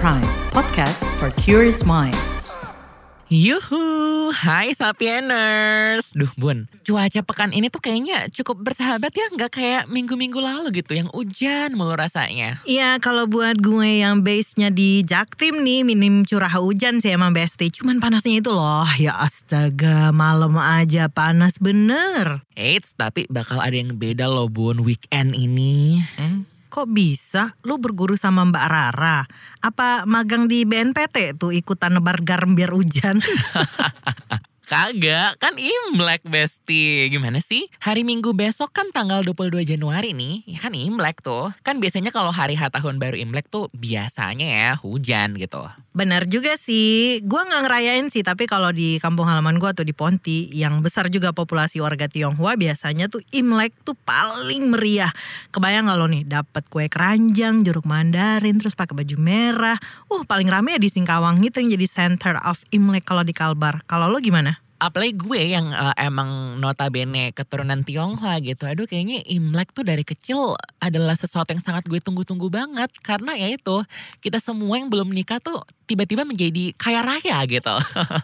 Prime, podcast for curious mind. Yuhu, hai Sapieners. Duh bun, cuaca pekan ini tuh kayaknya cukup bersahabat ya. Nggak kayak minggu-minggu lalu gitu yang hujan mulu rasanya. Iya kalau buat gue yang base-nya di Jaktim nih minim curah hujan sih emang besti. Cuman panasnya itu loh ya astaga malam aja panas bener. Eits, tapi bakal ada yang beda loh bun weekend ini. Eh, kok bisa? Lu berguru sama Mbak Rara? Apa magang di BNPT tuh ikutan nebar garam biar hujan? Kagak, kan Imlek Besti. Gimana sih? Hari Minggu besok kan tanggal 22 Januari nih. Ya kan Imlek tuh. Kan biasanya kalau hari H tahun baru Imlek tuh biasanya ya hujan gitu. Benar juga sih. Gua nggak ngerayain sih, tapi kalau di kampung halaman gua tuh di Ponti yang besar juga populasi warga Tionghoa biasanya tuh Imlek tuh paling meriah. Kebayang lo nih dapat kue keranjang, jeruk mandarin, terus pakai baju merah. Uh, paling rame ya di Singkawang itu yang jadi center of Imlek kalau di Kalbar. Kalau lo gimana? Apalagi gue yang uh, emang notabene keturunan Tionghoa gitu. Aduh kayaknya Imlek tuh dari kecil adalah sesuatu yang sangat gue tunggu-tunggu banget. Karena ya itu kita semua yang belum nikah tuh tiba-tiba menjadi kaya raya gitu.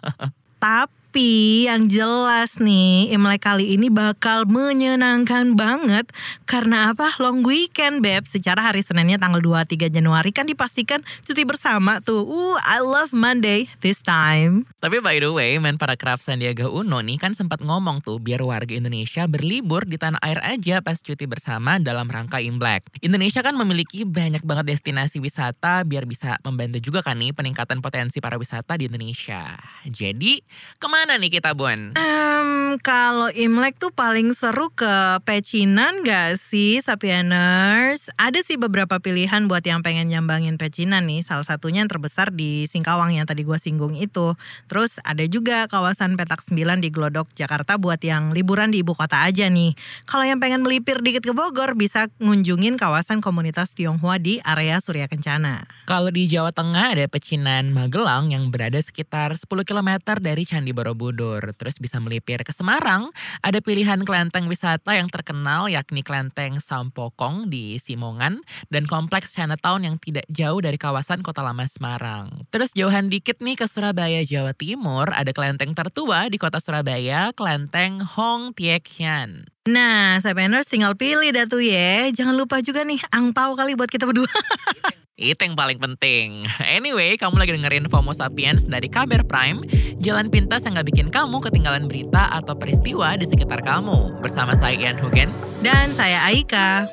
Tapi tapi yang jelas nih Imlek kali ini bakal menyenangkan banget karena apa? Long weekend beb. Secara hari Seninnya tanggal 23 Januari kan dipastikan cuti bersama tuh. Uh, I love Monday this time. Tapi by the way, men para craft Sandiaga Uno nih kan sempat ngomong tuh biar warga Indonesia berlibur di tanah air aja pas cuti bersama dalam rangka Imlek. Indonesia kan memiliki banyak banget destinasi wisata biar bisa membantu juga kan nih peningkatan potensi para wisata di Indonesia. Jadi, ke mana Ke mana nih kita, Bun? Um, kalau Imlek tuh paling seru ke pecinan gak sih, Sapieners? Ada sih beberapa pilihan buat yang pengen nyambangin pecinan nih. Salah satunya yang terbesar di Singkawang yang tadi gue singgung itu. Terus ada juga kawasan Petak 9 di Glodok, Jakarta buat yang liburan di ibu kota aja nih. Kalau yang pengen melipir dikit ke Bogor, bisa ngunjungin kawasan komunitas Tionghoa di area Surya Kencana. Kalau di Jawa Tengah ada pecinan Magelang yang berada sekitar 10 km dari Candi Borobudur Borobudur. Terus bisa melipir ke Semarang, ada pilihan kelenteng wisata yang terkenal yakni kelenteng Sampokong di Simongan dan kompleks Chinatown yang tidak jauh dari kawasan Kota Lama Semarang. Terus jauhan dikit nih ke Surabaya, Jawa Timur, ada kelenteng tertua di kota Surabaya, kelenteng Hong Tiek Hian. Nah, Sapeners tinggal pilih dah tuh ya. Jangan lupa juga nih angpau kali buat kita berdua. Itu yang paling penting. Anyway, kamu lagi dengerin FOMO Sapiens dari Kabar Prime, jalan pintas yang gak bikin kamu ketinggalan berita atau peristiwa di sekitar kamu. Bersama saya Ian Hugen. Dan saya Aika.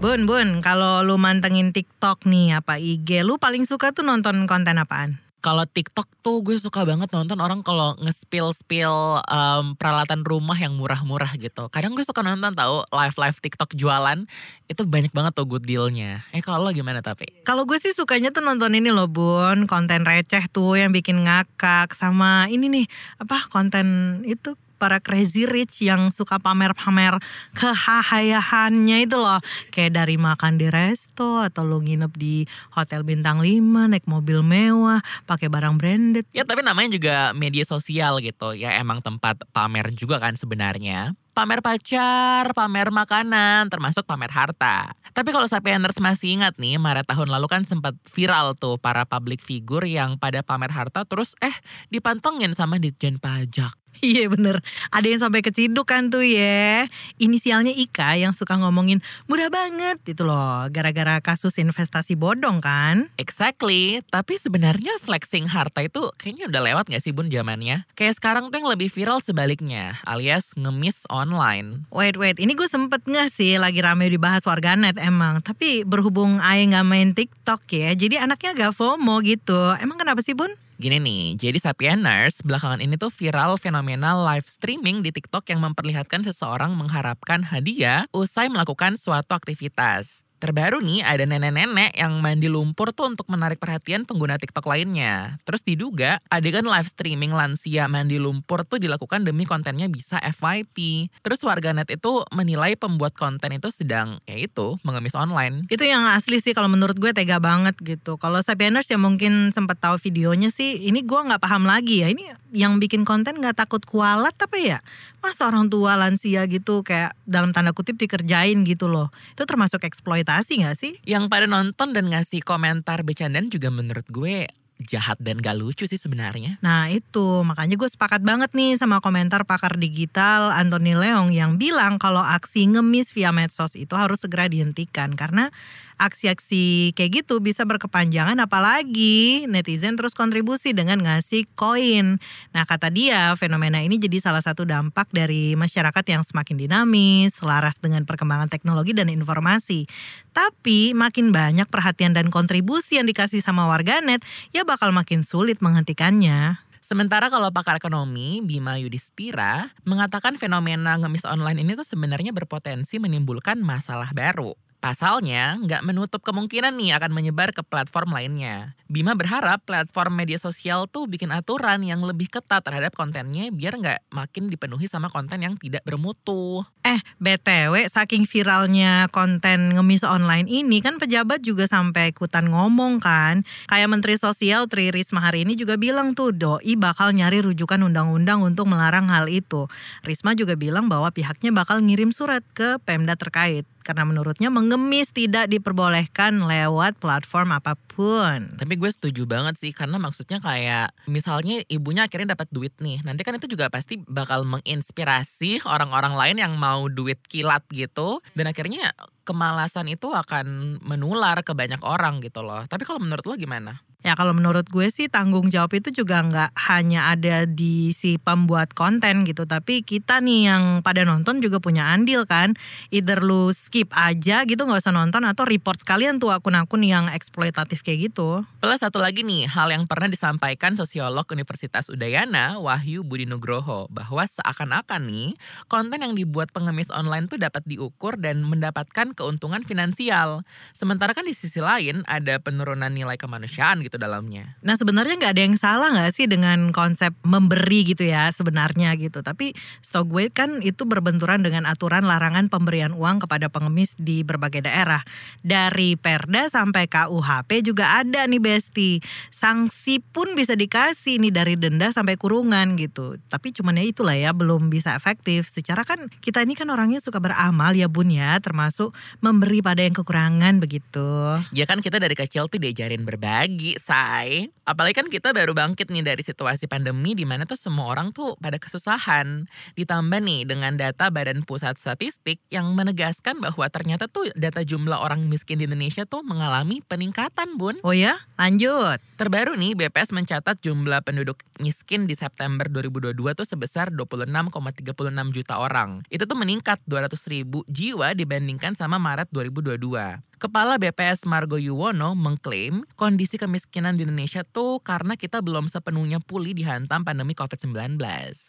Bun, bun, kalau lu mantengin TikTok nih apa IG, lu paling suka tuh nonton konten apaan? Kalau TikTok tuh gue suka banget nonton orang kalau nge-spill-spill um, peralatan rumah yang murah-murah gitu. Kadang gue suka nonton tahu live-live TikTok jualan itu banyak banget tuh good dealnya. Eh kalau lo gimana tapi? Kalau gue sih sukanya tuh nonton ini loh bun, konten receh tuh yang bikin ngakak sama ini nih apa konten itu para crazy rich yang suka pamer-pamer kehahayahannya itu loh. Kayak dari makan di resto atau lo nginep di hotel bintang 5, naik mobil mewah, pakai barang branded. Ya tapi namanya juga media sosial gitu. Ya emang tempat pamer juga kan sebenarnya pamer pacar, pamer makanan, termasuk pamer harta. Tapi kalau Sapieners masih ingat nih, Maret tahun lalu kan sempat viral tuh para public figure yang pada pamer harta terus eh dipantengin sama Ditjen Pajak. Iya bener, ada yang sampai keciduk kan tuh ya. Inisialnya Ika yang suka ngomongin mudah banget gitu loh. Gara-gara kasus investasi bodong kan. Exactly, tapi sebenarnya flexing harta itu kayaknya udah lewat gak sih bun zamannya? Kayak sekarang tuh yang lebih viral sebaliknya, alias ngemis online. Wait, wait, ini gue sempet gak sih lagi rame dibahas warganet emang. Tapi berhubung Aye gak main TikTok ya, jadi anaknya gak FOMO gitu. Emang kenapa sih bun? Gini nih, jadi Sapieners belakangan ini tuh viral fenomena live streaming di TikTok yang memperlihatkan seseorang mengharapkan hadiah usai melakukan suatu aktivitas. Terbaru nih ada nenek-nenek yang mandi lumpur tuh untuk menarik perhatian pengguna TikTok lainnya. Terus diduga adegan live streaming lansia mandi lumpur tuh dilakukan demi kontennya bisa FYP. Terus warganet itu menilai pembuat konten itu sedang ya itu mengemis online. Itu yang asli sih kalau menurut gue tega banget gitu. Kalau Sapieners yang mungkin sempat tahu videonya sih ini gue nggak paham lagi ya. Ini yang bikin konten nggak takut kualat apa ya? Masa orang tua lansia gitu kayak dalam tanda kutip dikerjain gitu loh. Itu termasuk eksploitasi gak sih? Yang pada nonton dan ngasih komentar bercandaan juga menurut gue jahat dan gak lucu sih sebenarnya. Nah itu makanya gue sepakat banget nih sama komentar pakar digital Anthony Leong yang bilang kalau aksi ngemis via medsos itu harus segera dihentikan karena aksi-aksi kayak gitu bisa berkepanjangan apalagi netizen terus kontribusi dengan ngasih koin. Nah kata dia fenomena ini jadi salah satu dampak dari masyarakat yang semakin dinamis, selaras dengan perkembangan teknologi dan informasi. Tapi makin banyak perhatian dan kontribusi yang dikasih sama warganet ya bakal makin sulit menghentikannya. Sementara kalau pakar ekonomi Bima Yudhistira mengatakan fenomena ngemis online ini tuh sebenarnya berpotensi menimbulkan masalah baru. Pasalnya, nggak menutup kemungkinan nih akan menyebar ke platform lainnya. Bima berharap platform media sosial tuh bikin aturan yang lebih ketat terhadap kontennya biar nggak makin dipenuhi sama konten yang tidak bermutu. Eh, BTW, saking viralnya konten ngemis online ini kan pejabat juga sampai ikutan ngomong kan. Kayak Menteri Sosial Tri Risma hari ini juga bilang tuh doi bakal nyari rujukan undang-undang untuk melarang hal itu. Risma juga bilang bahwa pihaknya bakal ngirim surat ke Pemda terkait karena menurutnya mengemis tidak diperbolehkan lewat platform apa pun. Tapi gue setuju banget sih karena maksudnya kayak misalnya ibunya akhirnya dapat duit nih. Nanti kan itu juga pasti bakal menginspirasi orang-orang lain yang mau duit kilat gitu dan akhirnya kemalasan itu akan menular ke banyak orang gitu loh. Tapi kalau menurut lo gimana? Ya kalau menurut gue sih tanggung jawab itu juga nggak hanya ada di si pembuat konten gitu, tapi kita nih yang pada nonton juga punya andil kan. Either lu skip aja gitu nggak usah nonton atau report sekalian tuh akun-akun yang eksploitatif kayak gitu. Plus satu lagi nih, hal yang pernah disampaikan sosiolog Universitas Udayana, Wahyu Budi Nugroho, bahwa seakan-akan nih konten yang dibuat pengemis online tuh dapat diukur dan mendapatkan keuntungan finansial. Sementara kan di sisi lain ada penurunan nilai kemanusiaan gitu dalamnya. Nah sebenarnya nggak ada yang salah nggak sih dengan konsep memberi gitu ya sebenarnya gitu. Tapi stok gue kan itu berbenturan dengan aturan larangan pemberian uang kepada pengemis di berbagai daerah. Dari Perda sampai KUHP juga ada nih Besti. Sanksi pun bisa dikasih nih dari denda sampai kurungan gitu. Tapi cuman ya itulah ya belum bisa efektif. Secara kan kita ini kan orangnya suka beramal ya bun ya. Termasuk memberi pada yang kekurangan begitu. Ya kan kita dari kecil tuh diajarin berbagi, say. Apalagi kan kita baru bangkit nih dari situasi pandemi di mana tuh semua orang tuh pada kesusahan. Ditambah nih dengan data Badan Pusat Statistik yang menegaskan bahwa ternyata tuh data jumlah orang miskin di Indonesia tuh mengalami peningkatan, Bun. Oh ya, lanjut. Terbaru nih BPS mencatat jumlah penduduk miskin di September 2022 tuh sebesar 26,36 juta orang. Itu tuh meningkat 200 ribu jiwa dibandingkan sama Maret 2022. Kepala BPS Margo Yuwono mengklaim kondisi kemiskinan di Indonesia tuh karena kita belum sepenuhnya pulih dihantam pandemi COVID-19.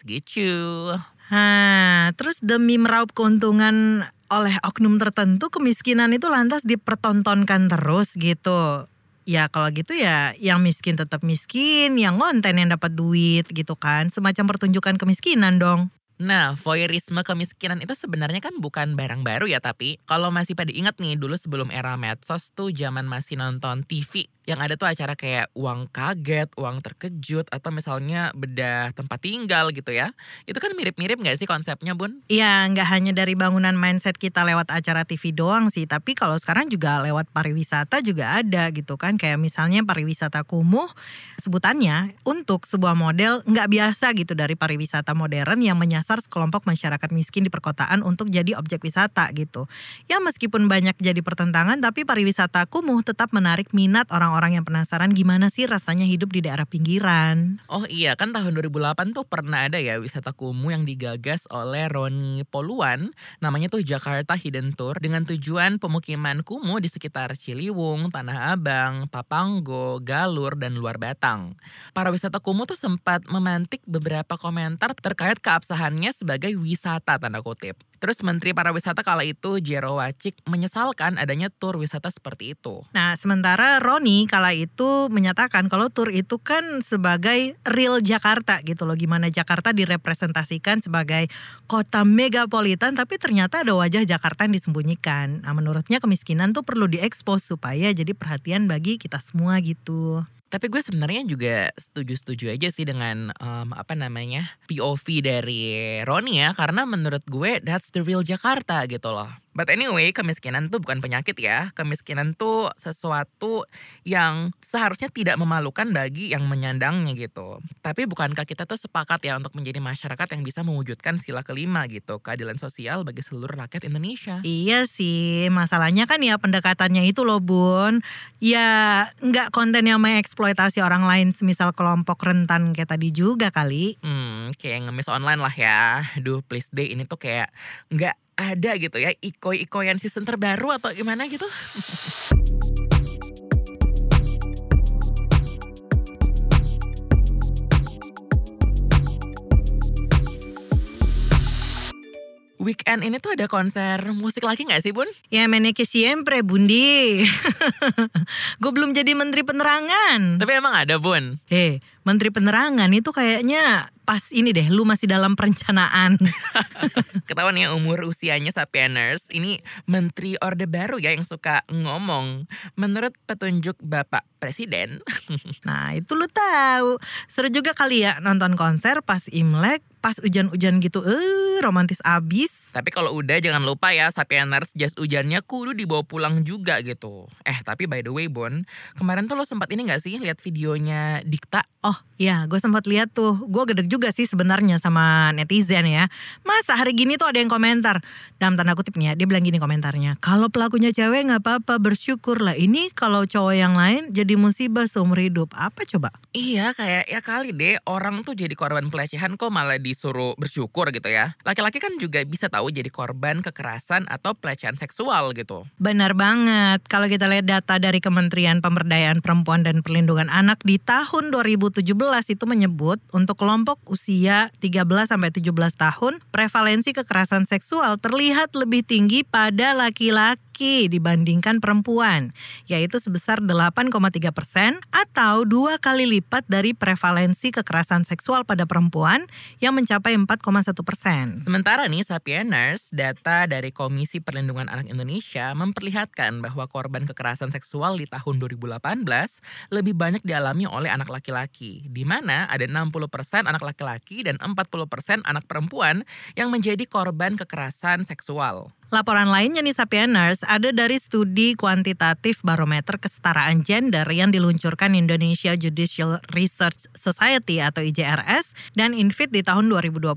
Gitu. Hah, terus demi meraup keuntungan oleh oknum tertentu kemiskinan itu lantas dipertontonkan terus gitu. Ya kalau gitu ya yang miskin tetap miskin, yang konten yang dapat duit gitu kan. Semacam pertunjukan kemiskinan dong. Nah, voyeurisme kemiskinan itu sebenarnya kan bukan barang baru ya, tapi kalau masih pada ingat nih dulu sebelum era medsos tuh zaman masih nonton TV yang ada tuh acara kayak uang kaget, uang terkejut atau misalnya bedah tempat tinggal gitu ya. Itu kan mirip-mirip gak sih konsepnya, Bun? Iya, nggak hanya dari bangunan mindset kita lewat acara TV doang sih, tapi kalau sekarang juga lewat pariwisata juga ada gitu kan. Kayak misalnya pariwisata kumuh sebutannya untuk sebuah model nggak biasa gitu dari pariwisata modern yang menyasar sekelompok masyarakat miskin di perkotaan untuk jadi objek wisata gitu. Ya meskipun banyak jadi pertentangan tapi pariwisata kumuh tetap menarik minat orang-orang yang penasaran gimana sih rasanya hidup di daerah pinggiran. Oh iya kan tahun 2008 tuh pernah ada ya wisata kumuh yang digagas oleh Roni Poluan. Namanya tuh Jakarta Hidden Tour dengan tujuan pemukiman kumuh di sekitar Ciliwung, Tanah Abang, Papanggo, Galur, dan Luar Batang. Para wisata kumuh tuh sempat memantik beberapa komentar terkait keabsahannya sebagai wisata tanda kutip. Terus Menteri Pariwisata kala itu Jero Wacik menyesalkan adanya tur wisata seperti itu. Nah, sementara Roni kala itu menyatakan kalau tur itu kan sebagai real Jakarta gitu loh. Gimana Jakarta direpresentasikan sebagai kota megapolitan tapi ternyata ada wajah Jakarta yang disembunyikan. Nah, menurutnya kemiskinan tuh perlu diekspos supaya jadi perhatian bagi kita semua gitu. Tapi gue sebenarnya juga setuju-setuju aja sih dengan um, apa namanya POV dari Roni ya, karena menurut gue that's the real Jakarta gitu loh. But anyway, kemiskinan tuh bukan penyakit ya. Kemiskinan tuh sesuatu yang seharusnya tidak memalukan bagi yang menyandangnya gitu. Tapi bukankah kita tuh sepakat ya untuk menjadi masyarakat yang bisa mewujudkan sila kelima gitu, keadilan sosial bagi seluruh rakyat Indonesia. Iya sih, masalahnya kan ya pendekatannya itu loh bun. Ya nggak konten yang mengeksploitasi orang lain semisal kelompok rentan kayak tadi juga kali. Hmm, kayak ngemis online lah ya. Duh please deh ini tuh kayak nggak ada gitu ya iko-ikoyan season terbaru atau gimana gitu. Weekend ini tuh ada konser musik lagi gak sih Bun? Ya meneke siempre bundi. Gue belum jadi menteri penerangan. Tapi emang ada Bun? Eh, menteri penerangan itu kayaknya pas ini deh, lu masih dalam perencanaan. Ketahuan ya umur usianya Sapieners. Ini menteri Orde Baru ya yang suka ngomong. Menurut petunjuk Bapak Presiden. nah itu lu tahu. Seru juga kali ya nonton konser pas Imlek, pas hujan-hujan gitu. Eh, romantis abis. Tapi kalau udah jangan lupa ya Sapieners jas hujannya kudu dibawa pulang juga gitu. Eh tapi by the way Bon, kemarin tuh lo sempat ini gak sih lihat videonya Dikta? Oh iya, gue sempat lihat tuh. Gue gedek juga sih sebenarnya sama netizen ya. Masa hari gini tuh ada yang komentar dalam tanda kutipnya dia bilang gini komentarnya. Kalau pelakunya cewek nggak apa-apa bersyukur lah. Ini kalau cowok yang lain jadi musibah seumur hidup. Apa coba? Iya kayak ya kali deh orang tuh jadi korban pelecehan kok malah disuruh bersyukur gitu ya. Laki-laki kan juga bisa tahu jadi korban kekerasan atau pelecehan seksual gitu. Benar banget. Kalau kita lihat data dari Kementerian Pemberdayaan Perempuan dan Perlindungan Anak di tahun 2017 itu menyebut untuk kelompok usia 13 sampai 17 tahun prevalensi kekerasan seksual terlihat lebih tinggi pada laki-laki dibandingkan perempuan, yaitu sebesar 8,3 persen atau dua kali lipat dari prevalensi kekerasan seksual pada perempuan yang mencapai 4,1 persen. Sementara nih Sapieners, data dari Komisi Perlindungan Anak Indonesia memperlihatkan bahwa korban kekerasan seksual di tahun 2018 lebih banyak dialami oleh anak laki-laki, di mana ada 60 persen anak laki-laki dan 40 persen anak perempuan yang menjadi korban kekerasan seksual. Laporan lainnya nih Sapieners ada dari studi kuantitatif barometer kesetaraan gender yang diluncurkan Indonesia Judicial Research Society atau IJRS dan Infit di tahun 2020.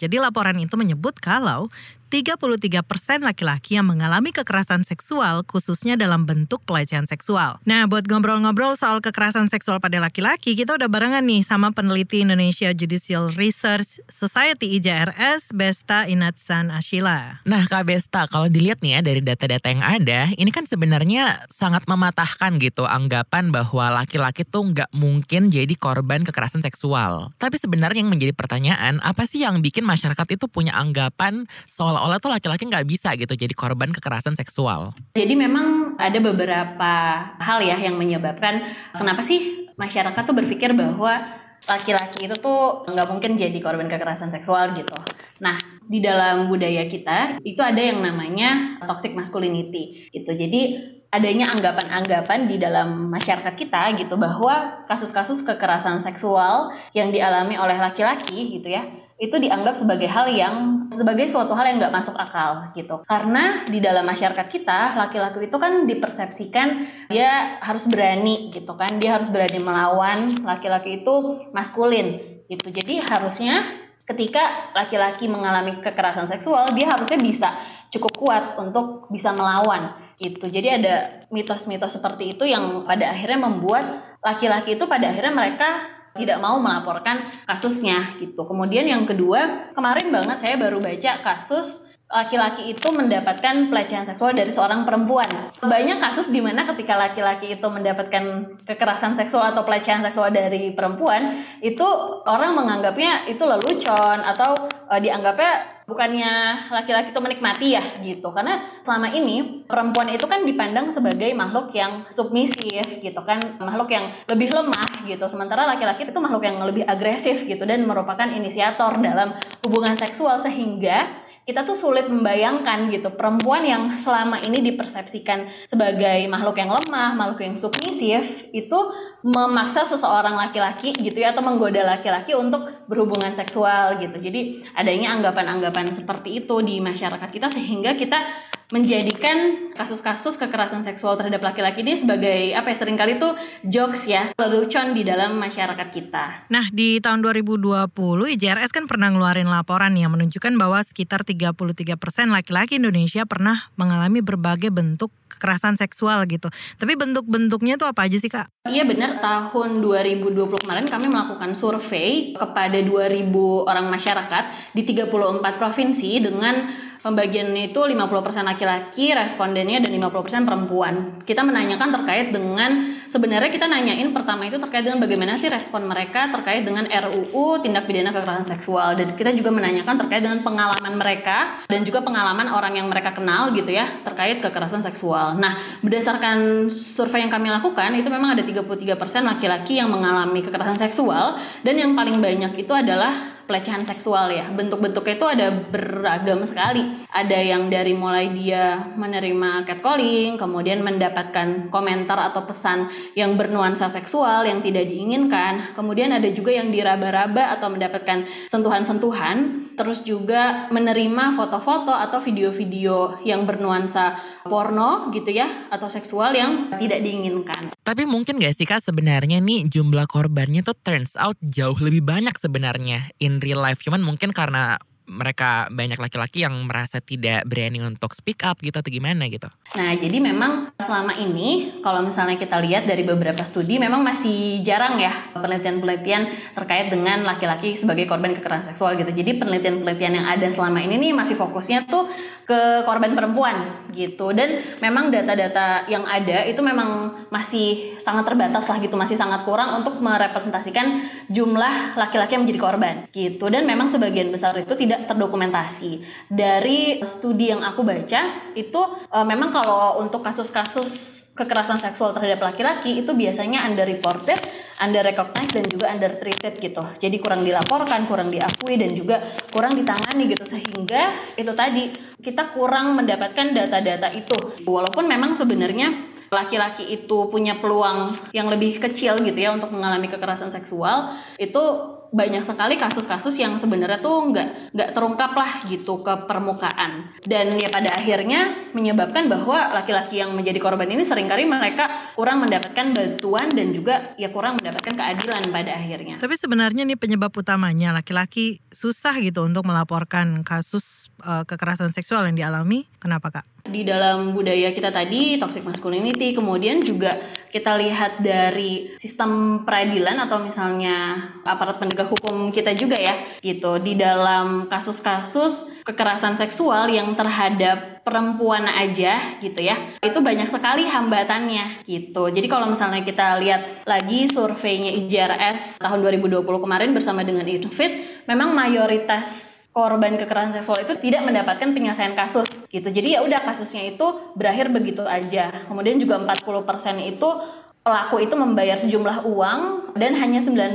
Jadi laporan itu menyebut kalau 33 persen laki-laki yang mengalami kekerasan seksual khususnya dalam bentuk pelecehan seksual. Nah buat ngobrol-ngobrol soal kekerasan seksual pada laki-laki kita udah barengan nih sama peneliti Indonesia Judicial Research Society IJRS Besta Inatsan Ashila. Nah Kak Besta kalau dilihat nih ya dari data-data yang ada ini kan sebenarnya sangat mematahkan gitu anggapan bahwa laki-laki tuh nggak mungkin jadi korban kekerasan seksual. Tapi sebenarnya yang menjadi pertanyaan apa sih yang bikin masyarakat itu punya anggapan soal seolah-olah tuh laki-laki nggak bisa gitu jadi korban kekerasan seksual. Jadi memang ada beberapa hal ya yang menyebabkan kenapa sih masyarakat tuh berpikir bahwa laki-laki itu tuh nggak mungkin jadi korban kekerasan seksual gitu. Nah, di dalam budaya kita itu ada yang namanya toxic masculinity gitu. Jadi adanya anggapan-anggapan di dalam masyarakat kita gitu bahwa kasus-kasus kekerasan seksual yang dialami oleh laki-laki gitu ya itu dianggap sebagai hal yang sebagai suatu hal yang nggak masuk akal gitu. Karena di dalam masyarakat kita laki-laki itu kan dipersepsikan dia harus berani gitu kan. Dia harus berani melawan laki-laki itu maskulin gitu. Jadi harusnya ketika laki-laki mengalami kekerasan seksual dia harusnya bisa cukup kuat untuk bisa melawan itu jadi ada mitos-mitos seperti itu yang pada akhirnya membuat laki-laki itu pada akhirnya mereka tidak mau melaporkan kasusnya gitu. Kemudian yang kedua, kemarin banget saya baru baca kasus laki-laki itu mendapatkan pelecehan seksual dari seorang perempuan. Banyak kasus di mana ketika laki-laki itu mendapatkan kekerasan seksual atau pelecehan seksual dari perempuan, itu orang menganggapnya itu lelucon atau uh, dianggapnya bukannya laki-laki itu menikmati ya gitu. Karena selama ini perempuan itu kan dipandang sebagai makhluk yang submisif gitu kan, makhluk yang lebih lemah gitu. Sementara laki-laki itu makhluk yang lebih agresif gitu dan merupakan inisiator dalam hubungan seksual sehingga kita tuh sulit membayangkan gitu perempuan yang selama ini dipersepsikan sebagai makhluk yang lemah, makhluk yang submisif itu memaksa seseorang laki-laki gitu ya atau menggoda laki-laki untuk berhubungan seksual gitu. Jadi adanya anggapan-anggapan seperti itu di masyarakat kita sehingga kita menjadikan kasus-kasus kekerasan seksual terhadap laki-laki ini sebagai apa ya sering kali tuh jokes ya lelucon di dalam masyarakat kita. Nah di tahun 2020 IJRS kan pernah ngeluarin laporan yang menunjukkan bahwa sekitar 33% laki-laki Indonesia pernah mengalami berbagai bentuk kekerasan seksual gitu. Tapi bentuk-bentuknya tuh apa aja sih kak? Iya benar tahun 2020 kemarin kami melakukan survei kepada 2000 orang masyarakat di 34 provinsi dengan Pembagiannya itu 50% laki-laki respondennya dan 50% perempuan. Kita menanyakan terkait dengan sebenarnya kita nanyain pertama itu terkait dengan bagaimana sih respon mereka terkait dengan RUU tindak pidana kekerasan seksual dan kita juga menanyakan terkait dengan pengalaman mereka dan juga pengalaman orang yang mereka kenal gitu ya terkait kekerasan seksual. Nah, berdasarkan survei yang kami lakukan itu memang ada 33% laki-laki yang mengalami kekerasan seksual dan yang paling banyak itu adalah pelecehan seksual ya. Bentuk-bentuknya itu ada beragam sekali. Ada yang dari mulai dia menerima catcalling, kemudian mendapatkan komentar atau pesan yang bernuansa seksual yang tidak diinginkan. Kemudian ada juga yang diraba-raba atau mendapatkan sentuhan-sentuhan, terus juga menerima foto-foto atau video-video yang bernuansa porno gitu ya atau seksual yang tidak diinginkan. Tapi mungkin gak sih kak sebenarnya nih jumlah korbannya tuh turns out jauh lebih banyak sebenarnya in real life. Cuman mungkin karena mereka banyak laki-laki yang merasa tidak berani untuk speak up gitu atau gimana gitu. Nah, jadi memang selama ini kalau misalnya kita lihat dari beberapa studi memang masih jarang ya penelitian-penelitian terkait dengan laki-laki sebagai korban kekerasan seksual gitu. Jadi penelitian-penelitian yang ada selama ini nih masih fokusnya tuh ke korban perempuan gitu. Dan memang data-data yang ada itu memang masih sangat terbatas lah gitu, masih sangat kurang untuk merepresentasikan jumlah laki-laki yang menjadi korban gitu. Dan memang sebagian besar itu tidak tidak terdokumentasi. Dari studi yang aku baca itu e, memang kalau untuk kasus-kasus kekerasan seksual terhadap laki-laki itu biasanya underreported, under-recognized dan juga under-treated gitu. Jadi kurang dilaporkan, kurang diakui dan juga kurang ditangani gitu sehingga itu tadi kita kurang mendapatkan data-data itu. Walaupun memang sebenarnya laki-laki itu punya peluang yang lebih kecil gitu ya untuk mengalami kekerasan seksual itu banyak sekali kasus-kasus yang sebenarnya tuh nggak nggak terungkap lah gitu ke permukaan dan ya pada akhirnya menyebabkan bahwa laki-laki yang menjadi korban ini sering kali mereka kurang mendapatkan bantuan dan juga ya kurang mendapatkan keadilan pada akhirnya. Tapi sebenarnya nih penyebab utamanya laki-laki susah gitu untuk melaporkan kasus uh, kekerasan seksual yang dialami. Kenapa kak? Di dalam budaya kita tadi toxic masculinity, kemudian juga kita lihat dari sistem peradilan atau misalnya aparat penegak hukum kita juga ya gitu. Di dalam kasus-kasus kekerasan seksual yang terhadap perempuan aja gitu ya itu banyak sekali hambatannya gitu. Jadi kalau misalnya kita lihat lagi surveinya IJRS tahun 2020 kemarin bersama dengan Infit memang mayoritas korban kekerasan seksual itu tidak mendapatkan penyelesaian kasus gitu. Jadi ya udah kasusnya itu berakhir begitu aja. Kemudian juga 40% itu pelaku itu membayar sejumlah uang dan hanya 19%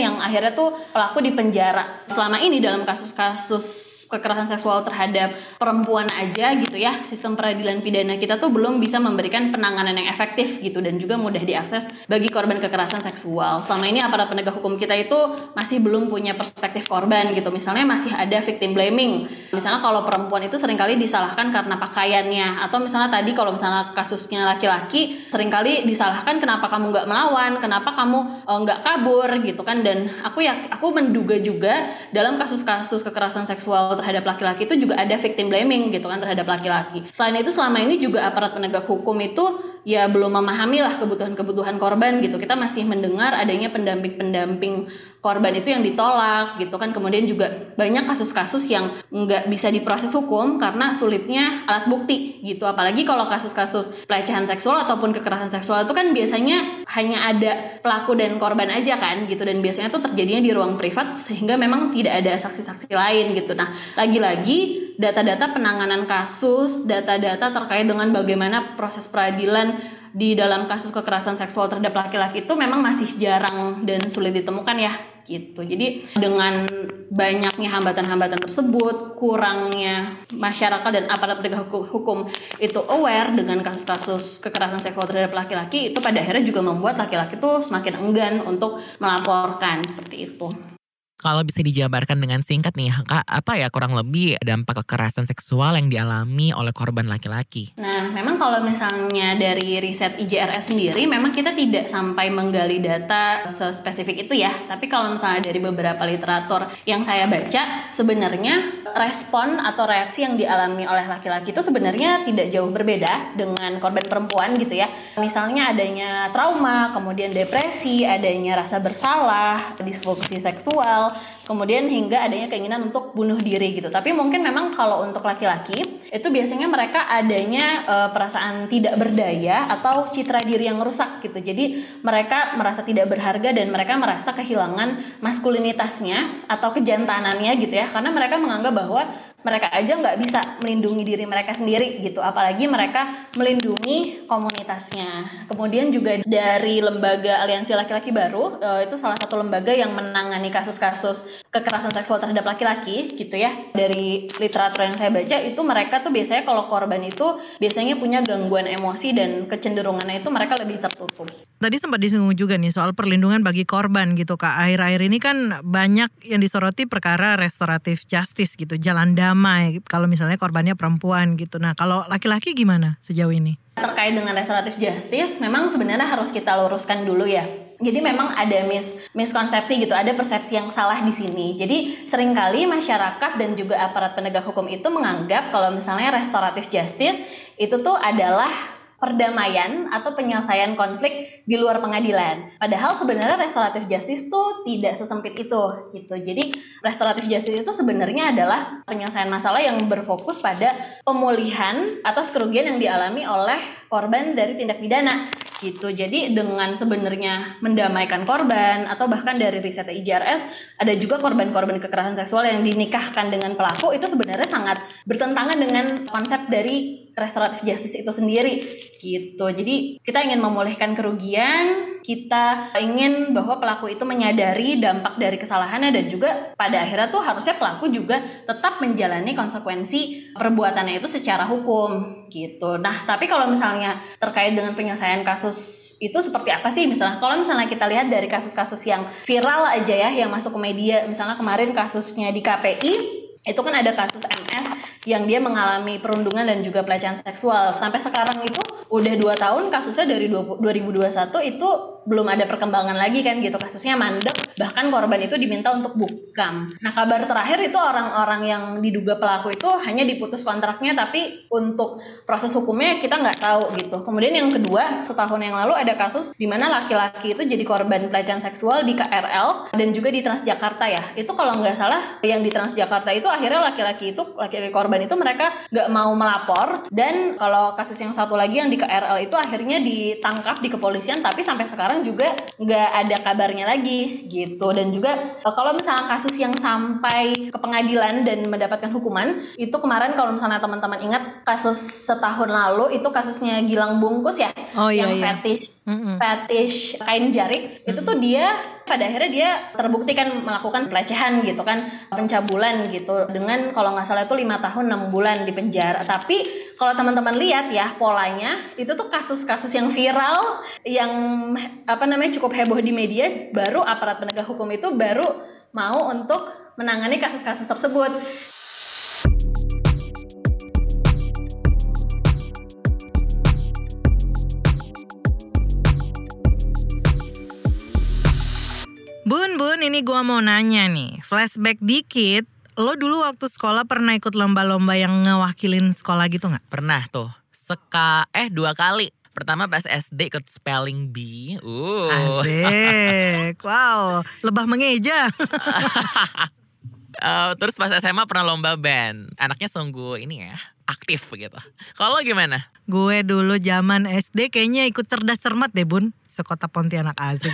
yang akhirnya tuh pelaku dipenjara. Selama ini dalam kasus-kasus kekerasan seksual terhadap perempuan aja gitu ya sistem peradilan pidana kita tuh belum bisa memberikan penanganan yang efektif gitu dan juga mudah diakses bagi korban kekerasan seksual. Selama ini aparat penegak hukum kita itu masih belum punya perspektif korban gitu. Misalnya masih ada victim blaming. Misalnya kalau perempuan itu sering kali disalahkan karena pakaiannya atau misalnya tadi kalau misalnya kasusnya laki-laki sering kali disalahkan kenapa kamu nggak melawan kenapa kamu oh, nggak kabur gitu kan. Dan aku ya aku menduga juga dalam kasus-kasus kekerasan seksual terhadap laki-laki itu juga ada victim blaming gitu kan terhadap laki-laki. Selain itu selama ini juga aparat penegak hukum itu ya belum memahami lah kebutuhan-kebutuhan korban gitu. Kita masih mendengar adanya pendamping-pendamping korban itu yang ditolak gitu kan. Kemudian juga banyak kasus-kasus yang nggak bisa diproses hukum karena sulitnya alat bukti gitu. Apalagi kalau kasus-kasus pelecehan seksual ataupun kekerasan seksual itu kan biasanya hanya ada pelaku dan korban aja kan gitu dan biasanya tuh terjadinya di ruang privat sehingga memang tidak ada saksi-saksi lain gitu. Nah, lagi-lagi data-data penanganan kasus, data-data terkait dengan bagaimana proses peradilan di dalam kasus kekerasan seksual terhadap laki-laki itu memang masih jarang dan sulit ditemukan ya gitu. Jadi dengan banyaknya hambatan-hambatan tersebut, kurangnya masyarakat dan aparat penegak hukum itu aware dengan kasus-kasus kekerasan seksual terhadap laki-laki, itu pada akhirnya juga membuat laki-laki itu semakin enggan untuk melaporkan seperti itu. Kalau bisa dijabarkan dengan singkat nih, Kak, apa ya kurang lebih dampak kekerasan seksual yang dialami oleh korban laki-laki? Nah, memang kalau misalnya dari riset IJRS sendiri, memang kita tidak sampai menggali data sespesifik itu ya. Tapi kalau misalnya dari beberapa literatur yang saya baca, sebenarnya respon atau reaksi yang dialami oleh laki-laki itu sebenarnya tidak jauh berbeda dengan korban perempuan gitu ya. Misalnya adanya trauma, kemudian depresi, adanya rasa bersalah, disfungsi seksual, kemudian hingga adanya keinginan untuk bunuh diri gitu. Tapi mungkin memang kalau untuk laki-laki itu biasanya mereka adanya e, perasaan tidak berdaya atau citra diri yang rusak gitu. Jadi mereka merasa tidak berharga dan mereka merasa kehilangan maskulinitasnya atau kejantanannya gitu ya. Karena mereka menganggap bahwa mereka aja nggak bisa melindungi diri mereka sendiri gitu. Apalagi mereka melindungi komunitasnya. Kemudian juga dari lembaga aliansi laki-laki baru eh, itu salah satu lembaga yang menangani kasus-kasus kekerasan seksual terhadap laki-laki gitu ya. Dari literatur yang saya baca itu mereka tuh biasanya kalau korban itu biasanya punya gangguan emosi dan kecenderungannya itu mereka lebih tertutup. Tadi sempat disinggung juga nih soal perlindungan bagi korban gitu kak. Akhir-akhir ini kan banyak yang disoroti perkara restoratif justice gitu, jalan damai. Kalau misalnya korbannya perempuan gitu. Nah kalau laki-laki gimana sejauh ini? Terkait dengan restoratif justice, memang sebenarnya harus kita luruskan dulu ya. Jadi memang ada mis miskonsepsi gitu, ada persepsi yang salah di sini. Jadi sering kali masyarakat dan juga aparat penegak hukum itu menganggap kalau misalnya restoratif justice itu tuh adalah perdamaian atau penyelesaian konflik di luar pengadilan. Padahal sebenarnya restoratif justice itu tidak sesempit itu gitu. Jadi restoratif justice itu sebenarnya adalah penyelesaian masalah yang berfokus pada pemulihan atas kerugian yang dialami oleh korban dari tindak pidana gitu. Jadi dengan sebenarnya mendamaikan korban atau bahkan dari riset IJRS ada juga korban-korban kekerasan seksual yang dinikahkan dengan pelaku itu sebenarnya sangat bertentangan dengan konsep dari restoratif justice itu sendiri gitu. Jadi kita ingin memulihkan kerugian, kita ingin bahwa pelaku itu menyadari dampak dari kesalahannya dan juga pada akhirnya tuh harusnya pelaku juga tetap menjalani konsekuensi perbuatannya itu secara hukum gitu. Nah, tapi kalau misalnya terkait dengan penyelesaian kasus itu seperti apa sih misalnya kalau misalnya kita lihat dari kasus-kasus yang viral aja ya yang masuk ke media misalnya kemarin kasusnya di KPI itu kan ada kasus MS yang dia mengalami perundungan dan juga pelecehan seksual. Sampai sekarang itu udah dua tahun kasusnya dari 20, 2021 itu belum ada perkembangan lagi kan gitu. Kasusnya mandek bahkan korban itu diminta untuk bukam. Nah kabar terakhir itu orang-orang yang diduga pelaku itu hanya diputus kontraknya tapi untuk proses hukumnya kita nggak tahu gitu. Kemudian yang kedua setahun yang lalu ada kasus di mana laki-laki itu jadi korban pelecehan seksual di KRL dan juga di Transjakarta ya. Itu kalau nggak salah yang di Transjakarta itu akhirnya laki-laki itu laki-laki korban itu mereka nggak mau melapor. Dan kalau kasus yang satu lagi yang di KRL itu akhirnya ditangkap di kepolisian tapi sampai sekarang juga nggak ada kabarnya lagi gitu. Dan juga eh, kalau misalnya kasus yang sampai ke pengadilan dan mendapatkan hukuman itu kemarin kalau misalnya teman-teman ingat kasus setahun lalu itu kasusnya Gilang Bungkus ya oh, iya, yang iya. fetish fetish kain jarik itu tuh dia pada akhirnya dia terbukti kan melakukan pelecehan gitu kan pencabulan gitu. Dengan kalau nggak salah itu lima tahun enam bulan di penjara. Tapi kalau teman-teman lihat ya polanya itu tuh kasus-kasus yang viral yang apa namanya cukup heboh di media baru aparat penegak hukum itu baru mau untuk menangani kasus-kasus tersebut Bun, ini gua mau nanya nih. Flashback dikit, lo dulu waktu sekolah pernah ikut lomba-lomba yang ngewakilin sekolah gitu nggak? Pernah tuh. Seka eh dua kali. Pertama pas SD ikut spelling bee. Uh. Asik, wow, lebah mengeja. Uh, terus pas SMA pernah lomba band. Anaknya sungguh ini ya, aktif gitu. Kalau gimana? Gue dulu zaman SD kayaknya ikut cerdas cermat deh bun. Sekota Pontianak asik.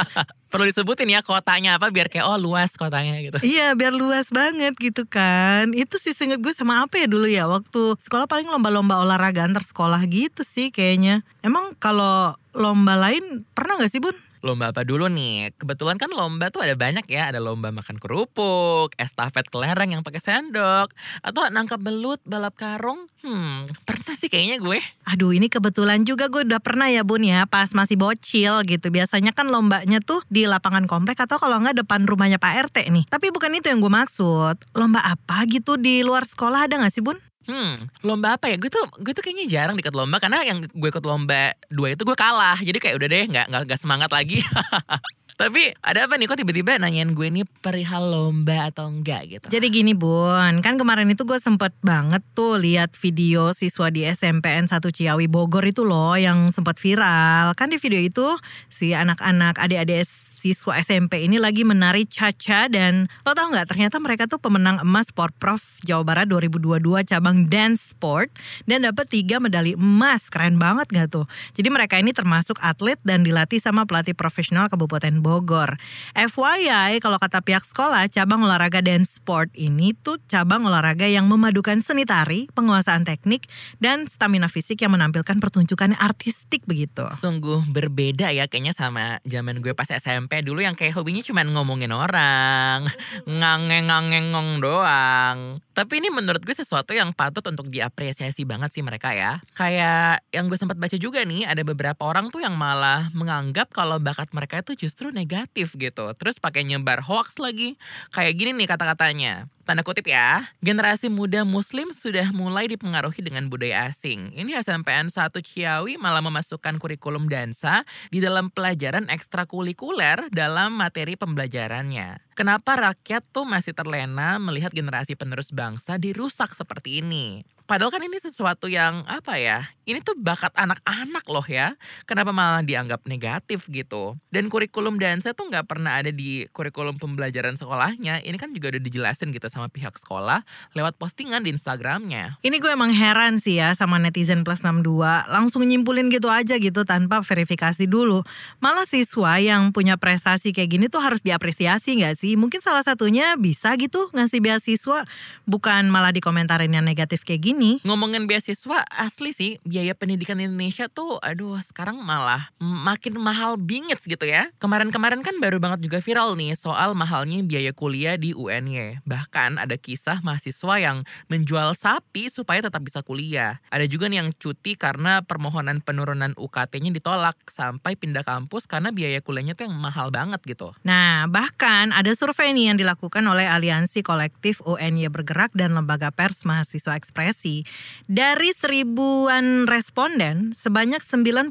Perlu disebutin ya kotanya apa biar kayak oh luas kotanya gitu. iya biar luas banget gitu kan. Itu sih seinget gue sama apa ya dulu ya. Waktu sekolah paling lomba-lomba olahraga antar sekolah gitu sih kayaknya. Emang kalau lomba lain pernah gak sih bun? Lomba apa dulu nih? Kebetulan kan lomba tuh ada banyak ya. Ada lomba makan kerupuk, estafet kelereng yang pakai sendok, atau nangkap belut, balap karung. Hmm, pernah sih kayaknya gue. Aduh ini kebetulan juga gue udah pernah ya bun ya pas masih bocil gitu. Biasanya kan lombanya tuh di lapangan komplek atau kalau nggak depan rumahnya Pak RT nih. Tapi bukan itu yang gue maksud. Lomba apa gitu di luar sekolah ada nggak sih bun? Hmm, lomba apa ya? Gue tuh gue tuh kayaknya jarang ikut lomba karena yang gue ikut lomba dua itu gue kalah. Jadi kayak udah deh nggak nggak semangat lagi. Tapi ada apa nih kok tiba-tiba nanyain gue ini perihal lomba atau enggak gitu. Jadi gini bun, kan kemarin itu gue sempet banget tuh lihat video siswa di SMPN 1 Ciawi Bogor itu loh yang sempat viral. Kan di video itu si anak-anak adik-adik siswa SMP ini lagi menari caca dan lo tau nggak ternyata mereka tuh pemenang emas Sport Prof Jawa Barat 2022 cabang dance sport dan dapat tiga medali emas. Keren banget gak tuh? Jadi mereka ini termasuk atlet dan dilatih sama pelatih profesional Kabupaten Bogor. FYI kalau kata pihak sekolah cabang olahraga dance sport ini tuh cabang olahraga yang memadukan seni tari penguasaan teknik dan stamina fisik yang menampilkan pertunjukan artistik begitu. Sungguh berbeda ya kayaknya sama zaman gue pas SMP dulu yang kayak hobinya cuma ngomongin orang, ngangeng-ngangengong doang. Tapi ini menurut gue sesuatu yang patut untuk diapresiasi banget sih mereka ya. Kayak yang gue sempat baca juga nih, ada beberapa orang tuh yang malah menganggap kalau bakat mereka itu justru negatif gitu. Terus pakai nyebar hoax lagi. Kayak gini nih kata-katanya tanda kutip ya, generasi muda muslim sudah mulai dipengaruhi dengan budaya asing. Ini SMPN 1 Ciawi malah memasukkan kurikulum dansa di dalam pelajaran ekstrakurikuler dalam materi pembelajarannya. Kenapa rakyat tuh masih terlena melihat generasi penerus bangsa dirusak seperti ini? Padahal kan ini sesuatu yang apa ya? Ini tuh bakat anak-anak loh ya. Kenapa malah dianggap negatif gitu? Dan kurikulum dansa tuh nggak pernah ada di kurikulum pembelajaran sekolahnya. Ini kan juga udah dijelasin gitu sama pihak sekolah lewat postingan di Instagramnya. Ini gue emang heran sih ya sama netizen plus 62. Langsung nyimpulin gitu aja gitu tanpa verifikasi dulu. Malah siswa yang punya prestasi kayak gini tuh harus diapresiasi gak sih? Mungkin salah satunya bisa gitu ngasih beasiswa. Bukan malah dikomentarin yang negatif kayak gini. Ngomongin beasiswa asli sih biaya pendidikan Indonesia tuh aduh sekarang malah makin mahal bingits gitu ya. Kemarin-kemarin kan baru banget juga viral nih soal mahalnya biaya kuliah di UNY. Bahkan ada kisah mahasiswa yang menjual sapi supaya tetap bisa kuliah. Ada juga nih yang cuti karena permohonan penurunan UKT-nya ditolak sampai pindah kampus karena biaya kuliahnya tuh yang mahal banget gitu. Nah, bahkan ada survei nih yang dilakukan oleh Aliansi Kolektif UNY Bergerak dan Lembaga Pers Mahasiswa Ekspresi. Dari seribuan responden, sebanyak 97%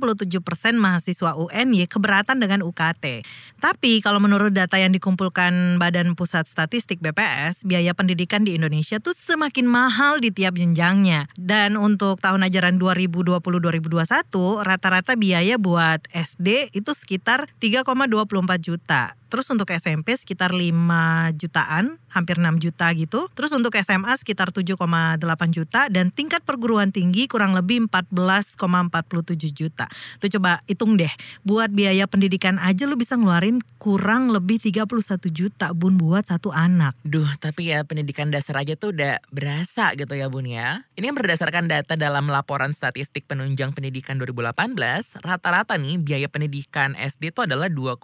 mahasiswa UNY keberatan dengan UKT. Tapi kalau menurut data yang dikumpulkan Badan Pusat Statistik BPS, biaya pendidikan di Indonesia tuh semakin mahal di tiap jenjangnya. Dan untuk tahun ajaran 2020-2021, rata-rata biaya buat SD itu sekitar 3,24 juta. Terus untuk SMP sekitar 5 jutaan, hampir 6 juta gitu. Terus untuk SMA sekitar 7,8 juta dan tingkat perguruan tinggi kurang lebih 14,47 juta. Lu coba hitung deh, buat biaya pendidikan aja lu bisa ngeluarin kurang lebih 31 juta bun buat satu anak. Duh, tapi ya pendidikan dasar aja tuh udah berasa gitu ya bun ya. Ini berdasarkan data dalam laporan statistik penunjang pendidikan 2018, rata-rata nih biaya pendidikan SD itu adalah 2,4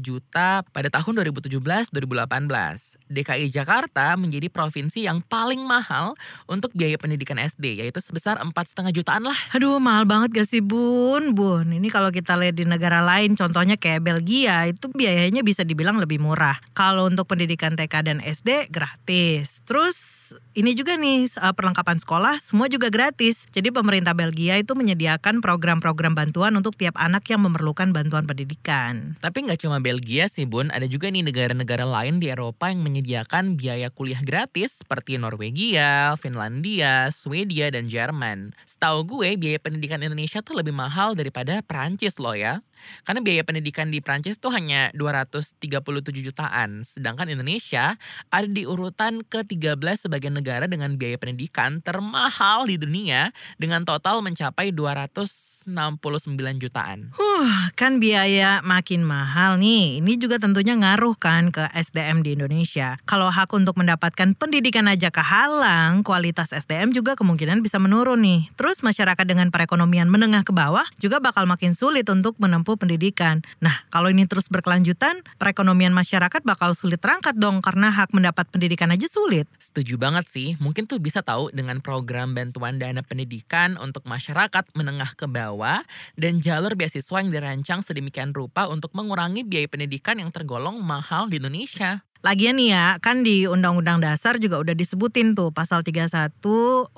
juta pada tahun 2017-2018. DKI Jakarta menjadi provinsi yang paling mahal untuk biaya pendidikan SD, yaitu sebesar 4,5 jutaan lah. Aduh mahal banget gak sih bun? Bun, ini kalau kita lihat di negara lain, contohnya kayak Belgia, itu biayanya bisa dibilang lebih murah. Kalau untuk pendidikan TK dan SD gratis. Terus ini juga nih uh, perlengkapan sekolah semua juga gratis. Jadi pemerintah Belgia itu menyediakan program-program bantuan untuk tiap anak yang memerlukan bantuan pendidikan. Tapi nggak cuma Belgia sih bun, ada juga nih negara-negara lain di Eropa yang menyediakan biaya kuliah gratis seperti Norwegia, Finlandia, Swedia, dan Jerman. Setahu gue biaya pendidikan Indonesia tuh lebih mahal daripada Perancis loh ya. Karena biaya pendidikan di Prancis tuh hanya 237 jutaan, sedangkan Indonesia ada di urutan ke-13 sebagai negara dengan biaya pendidikan termahal di dunia dengan total mencapai 269 jutaan. Huh, kan biaya makin mahal nih. Ini juga tentunya ngaruh kan ke SDM di Indonesia. Kalau hak untuk mendapatkan pendidikan aja kehalang, kualitas SDM juga kemungkinan bisa menurun nih. Terus masyarakat dengan perekonomian menengah ke bawah juga bakal makin sulit untuk menempuh menempuh pendidikan. Nah, kalau ini terus berkelanjutan, perekonomian masyarakat bakal sulit terangkat dong karena hak mendapat pendidikan aja sulit. Setuju banget sih, mungkin tuh bisa tahu dengan program bantuan dana pendidikan untuk masyarakat menengah ke bawah dan jalur beasiswa yang dirancang sedemikian rupa untuk mengurangi biaya pendidikan yang tergolong mahal di Indonesia. Lagian nih ya, kan di Undang-Undang Dasar juga udah disebutin tuh pasal 31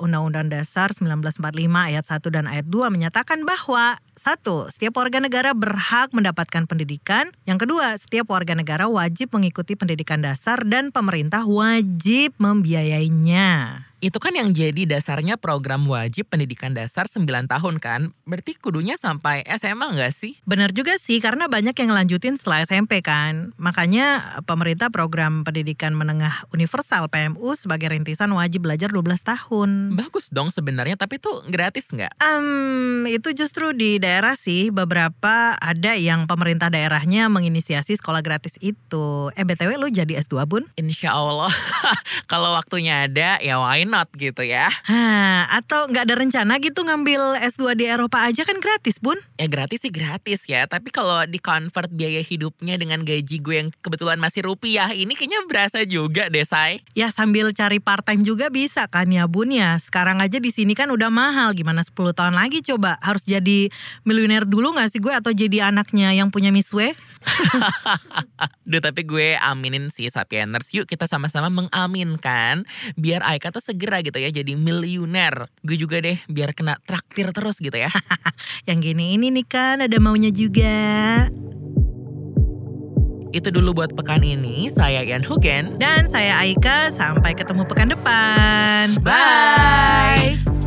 Undang-Undang Dasar 1945 ayat 1 dan ayat 2 menyatakan bahwa satu, setiap warga negara berhak mendapatkan pendidikan. Yang kedua, setiap warga negara wajib mengikuti pendidikan dasar dan pemerintah wajib membiayainya. Itu kan yang jadi dasarnya program wajib pendidikan dasar 9 tahun kan? Berarti kudunya sampai SMA nggak sih? Benar juga sih, karena banyak yang lanjutin setelah SMP kan. Makanya pemerintah program pendidikan menengah universal PMU sebagai rintisan wajib belajar 12 tahun. Bagus dong sebenarnya, tapi tuh gratis nggak? Um, itu justru di daerah sih beberapa ada yang pemerintah daerahnya menginisiasi sekolah gratis itu. Eh BTW lu jadi S2 bun? Insya Allah. Kalau waktunya ada ya why not gitu ya. Hah, atau nggak ada rencana gitu ngambil S2 di Eropa aja kan gratis bun? Ya gratis sih gratis ya, tapi kalau di convert biaya hidupnya dengan gaji gue yang kebetulan masih rupiah ini kayaknya berasa juga deh say. Ya sambil cari part time juga bisa kan ya bun ya. Sekarang aja di sini kan udah mahal gimana 10 tahun lagi coba harus jadi miliuner dulu gak sih gue atau jadi anaknya yang punya miswe? Duh tapi gue aminin sih Sapieners. Yuk kita sama-sama mengaminkan Biar Aika tuh segera gitu ya jadi miliuner Gue juga deh biar kena traktir terus gitu ya. Yang gini ini nih kan ada maunya juga. Itu dulu buat pekan ini. Saya Ian Hugen Dan saya Aika, sampai ketemu pekan depan. Bye